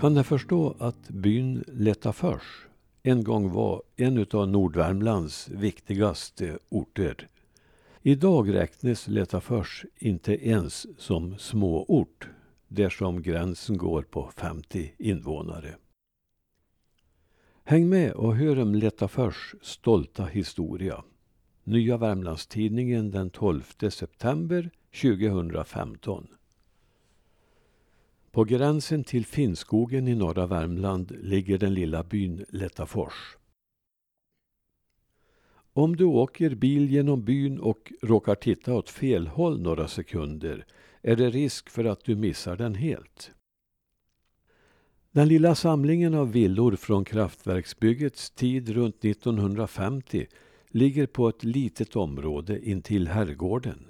kan jag förstå att byn Letafors en gång var en av Nordvärmlands viktigaste orter. Idag räknas Letafors inte ens som småort där som gränsen går på 50 invånare. Häng med och hör om Letafors stolta historia. Nya Värmlandstidningen den 12 september 2015. På gränsen till Finnskogen i norra Värmland ligger den lilla byn Lättafors. Om du åker bil genom byn och råkar titta åt fel håll några sekunder är det risk för att du missar den helt. Den lilla samlingen av villor från kraftverksbyggets tid runt 1950 ligger på ett litet område intill herrgården.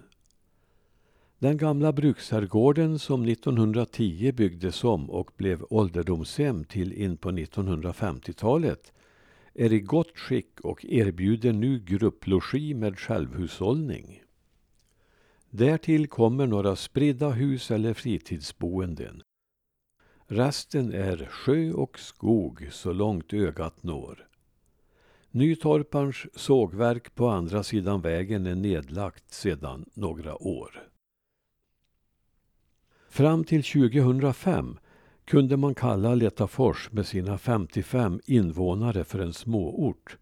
Den gamla bruksherrgården som 1910 byggdes om och blev ålderdomshem till in på 1950-talet är i gott skick och erbjuder nu grupplogi med självhushållning. Därtill kommer några spridda hus eller fritidsboenden. Resten är sjö och skog så långt ögat når. Nytorparns sågverk på andra sidan vägen är nedlagt sedan några år. Fram till 2005 kunde man kalla Letafors med sina 55 invånare för en småort.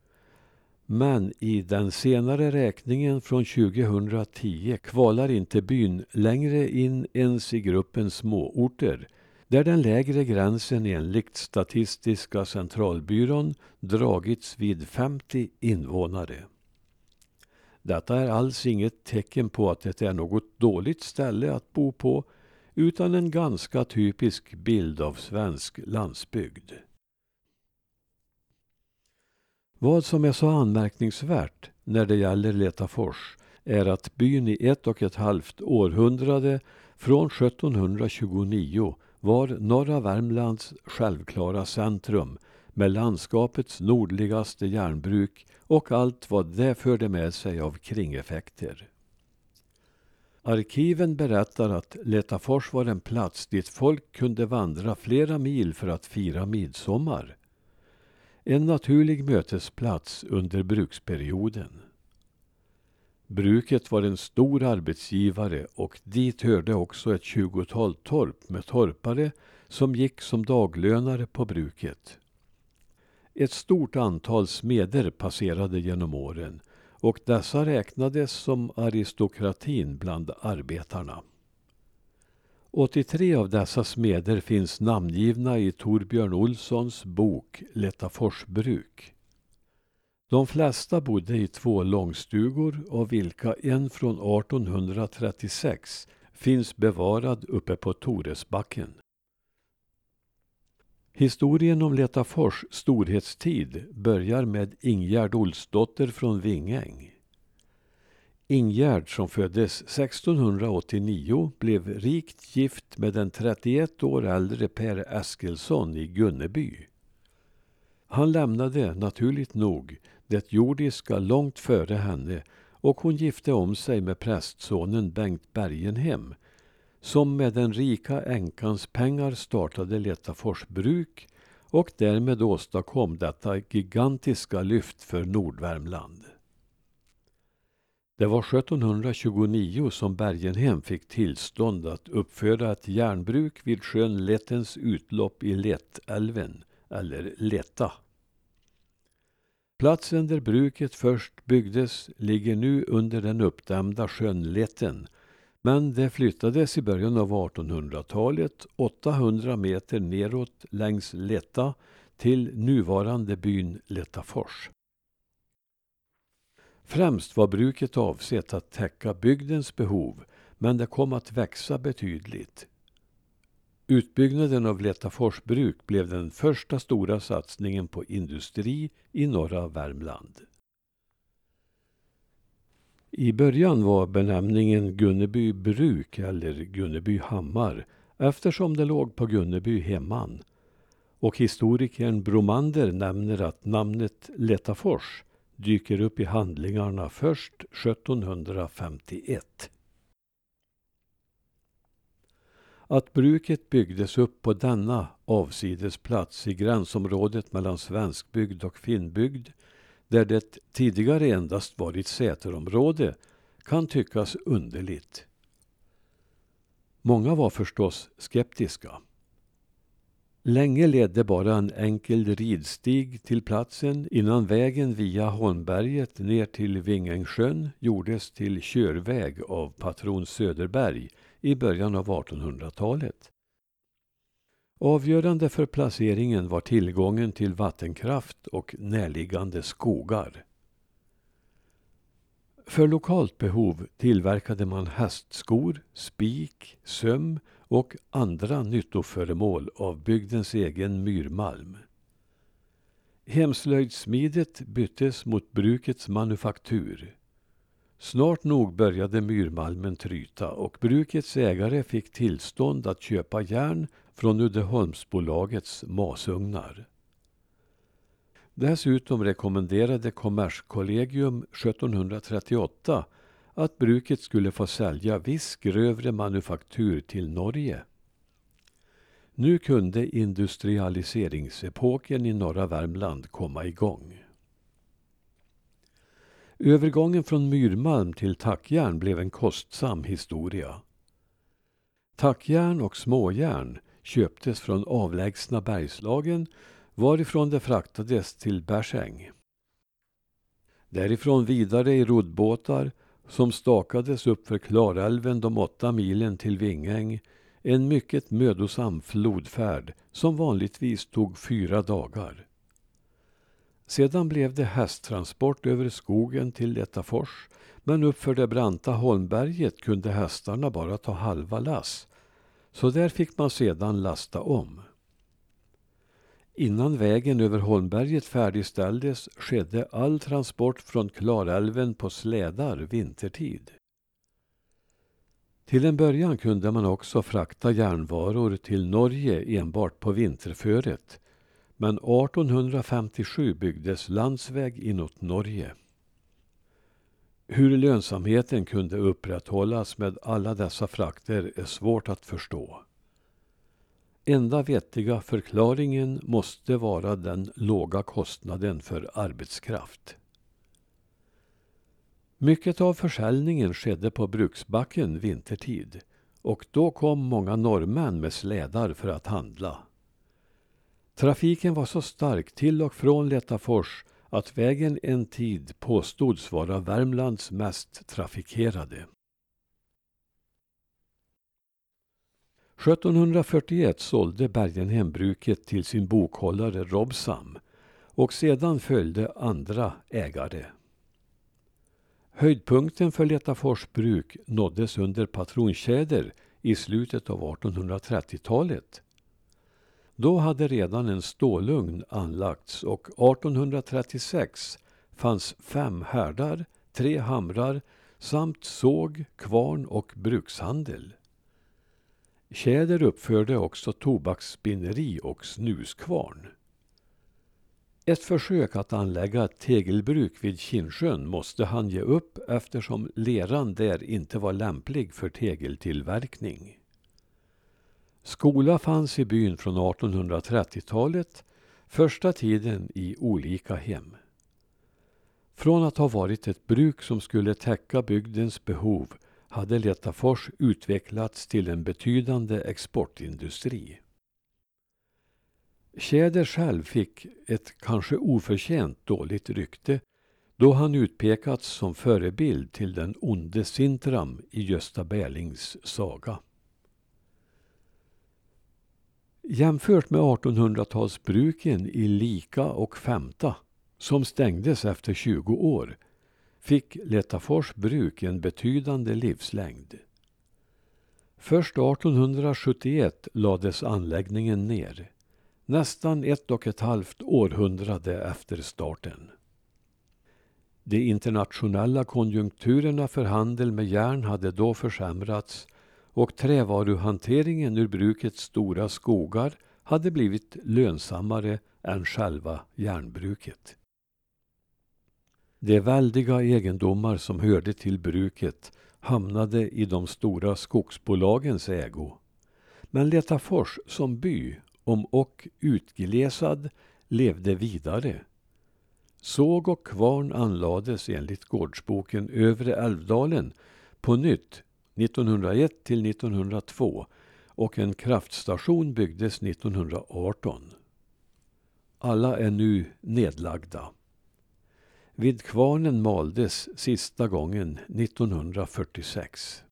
Men i den senare räkningen från 2010 kvalar inte byn längre in ens i gruppen småorter där den lägre gränsen enligt Statistiska centralbyrån dragits vid 50 invånare. Detta är alls inget tecken på att det är något dåligt ställe att bo på utan en ganska typisk bild av svensk landsbygd. Vad som är så anmärkningsvärt när det gäller Letafors är att byn i ett och ett halvt århundrade från 1729 var norra Värmlands självklara centrum med landskapets nordligaste järnbruk och allt vad det förde med sig av kringeffekter. Arkiven berättar att Letafors var en plats dit folk kunde vandra flera mil för att fira midsommar. En naturlig mötesplats under bruksperioden. Bruket var en stor arbetsgivare och dit hörde också ett tjugotal torp med torpare som gick som daglönare på bruket. Ett stort antal smeder passerade genom åren och dessa räknades som aristokratin bland arbetarna. 83 av dessa smeder finns namngivna i Torbjörn Olssons bok Letafors bruk. De flesta bodde i två långstugor av vilka en från 1836 finns bevarad uppe på Toresbacken. Historien om Letafors storhetstid börjar med Ingegärd Olsdotter från Vingäng. Ingegärd som föddes 1689 blev rikt gift med den 31 år äldre Per Eskilsson i Gunneby. Han lämnade, naturligt nog, det jordiska långt före henne och hon gifte om sig med prästsonen Bengt Bergenhem som med den rika änkans pengar startade Letafors bruk och därmed åstadkom detta gigantiska lyft för Nordvärmland. Det var 1729 som Bergenhem fick tillstånd att uppföra ett järnbruk vid sjön Lettens utlopp i Lettälven, eller Leta. Platsen där bruket först byggdes ligger nu under den uppdämda sjön Letten men det flyttades i början av 1800-talet 800 meter neråt längs Letta till nuvarande byn Letafors. Främst var bruket avsett att täcka bygdens behov men det kom att växa betydligt. Utbyggnaden av Letafors bruk blev den första stora satsningen på industri i norra Värmland. I början var benämningen Gunneby bruk eller Gunneby hammar eftersom det låg på Gunneby hemman. Och historikern Bromander nämner att namnet Letafors dyker upp i handlingarna först 1751. att bruket byggdes upp på denna avsidesplats i gränsområdet mellan svenskbygd och finnbygd, där det tidigare endast varit säterområde, kan tyckas underligt. Många var förstås skeptiska. Länge ledde bara en enkel ridstig till platsen innan vägen via Holmberget ner till Vingängsjön gjordes till körväg av patron Söderberg i början av 1800-talet. Avgörande för placeringen var tillgången till vattenkraft och närliggande skogar. För lokalt behov tillverkade man hästskor, spik, söm och andra nyttoföremål av bygdens egen myrmalm. Hemslöjdssmidet byttes mot brukets manufaktur. Snart nog började myrmalmen tryta och brukets ägare fick tillstånd att köpa järn från Uddeholmsbolagets masugnar. Dessutom rekommenderade Kommerskollegium 1738 att bruket skulle få sälja viss grövre manufaktur till Norge. Nu kunde industrialiseringsepoken i norra Värmland komma igång. Övergången från myrmalm till tackjärn blev en kostsam historia. Tackjärn och småjärn köptes från avlägsna Bergslagen varifrån det fraktades till Bersäng. Därifrån vidare i roddbåtar som stakades uppför Klarälven de åtta milen till Vingäng en mycket mödosam flodfärd som vanligtvis tog fyra dagar. Sedan blev det hästtransport över skogen till Lettafors men uppför det branta Holmberget kunde hästarna bara ta halva lass så där fick man sedan lasta om. Innan vägen över Holmberget färdigställdes skedde all transport från Klarälven på slädar vintertid. Till en början kunde man också frakta järnvaror till Norge enbart på vinterföret. Men 1857 byggdes landsväg inåt Norge. Hur lönsamheten kunde upprätthållas med alla dessa frakter är svårt att förstå. Enda vettiga förklaringen måste vara den låga kostnaden för arbetskraft. Mycket av försäljningen skedde på Bruksbacken vintertid och då kom många norrmän med slädar för att handla. Trafiken var så stark till och från Letafors att vägen en tid påstods vara Värmlands mest trafikerade. 1741 sålde Bergenhem bruket till sin bokhållare Robsam och sedan följde andra ägare. Höjdpunkten för Letafors bruk nåddes under patrontjäder i slutet av 1830-talet. Då hade redan en stålugn anlagts och 1836 fanns fem härdar, tre hamrar samt såg, kvarn och brukshandel. Tjäder uppförde också tobaksspinneri och snuskvarn. Ett försök att anlägga ett tegelbruk vid Kinnsjön måste han ge upp eftersom leran där inte var lämplig för tegeltillverkning. Skola fanns i byn från 1830-talet, första tiden i olika hem. Från att ha varit ett bruk som skulle täcka bygdens behov hade Letafors utvecklats till en betydande exportindustri. Tjäder själv fick ett kanske oförtjänt dåligt rykte då han utpekats som förebild till den onde Sintram i Gösta Berlings saga. Jämfört med 1800-talsbruken i Lika och Femta, som stängdes efter 20 år, fick Letafors bruk en betydande livslängd. Först 1871 lades anläggningen ner, nästan ett och ett halvt århundrade efter starten. De internationella konjunkturerna för handel med järn hade då försämrats och trävaruhanteringen ur brukets stora skogar hade blivit lönsammare än själva järnbruket. De väldiga egendomar som hörde till bruket hamnade i de stora skogsbolagens ägo. Men Letafors som by, om och utglesad, levde vidare. Såg och kvarn anlades enligt gårdsboken Övre Älvdalen på nytt 1901 till 1902 och en kraftstation byggdes 1918. Alla är nu nedlagda. Vid kvarnen maldes sista gången 1946.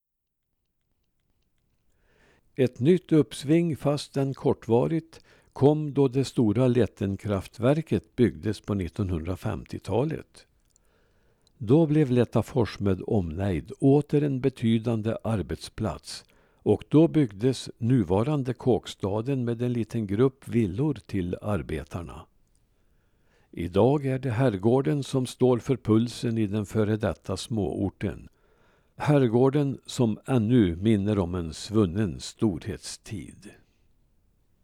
Ett nytt uppsving, fastän kortvarigt, kom då det stora Lättenkraftverket byggdes på 1950-talet. Då blev Lättafors med omnejd åter en betydande arbetsplats och då byggdes nuvarande kåkstaden med en liten grupp villor till arbetarna. Idag är det herrgården som står för pulsen i den före detta småorten. Herrgården som ännu minner om en svunnen storhetstid.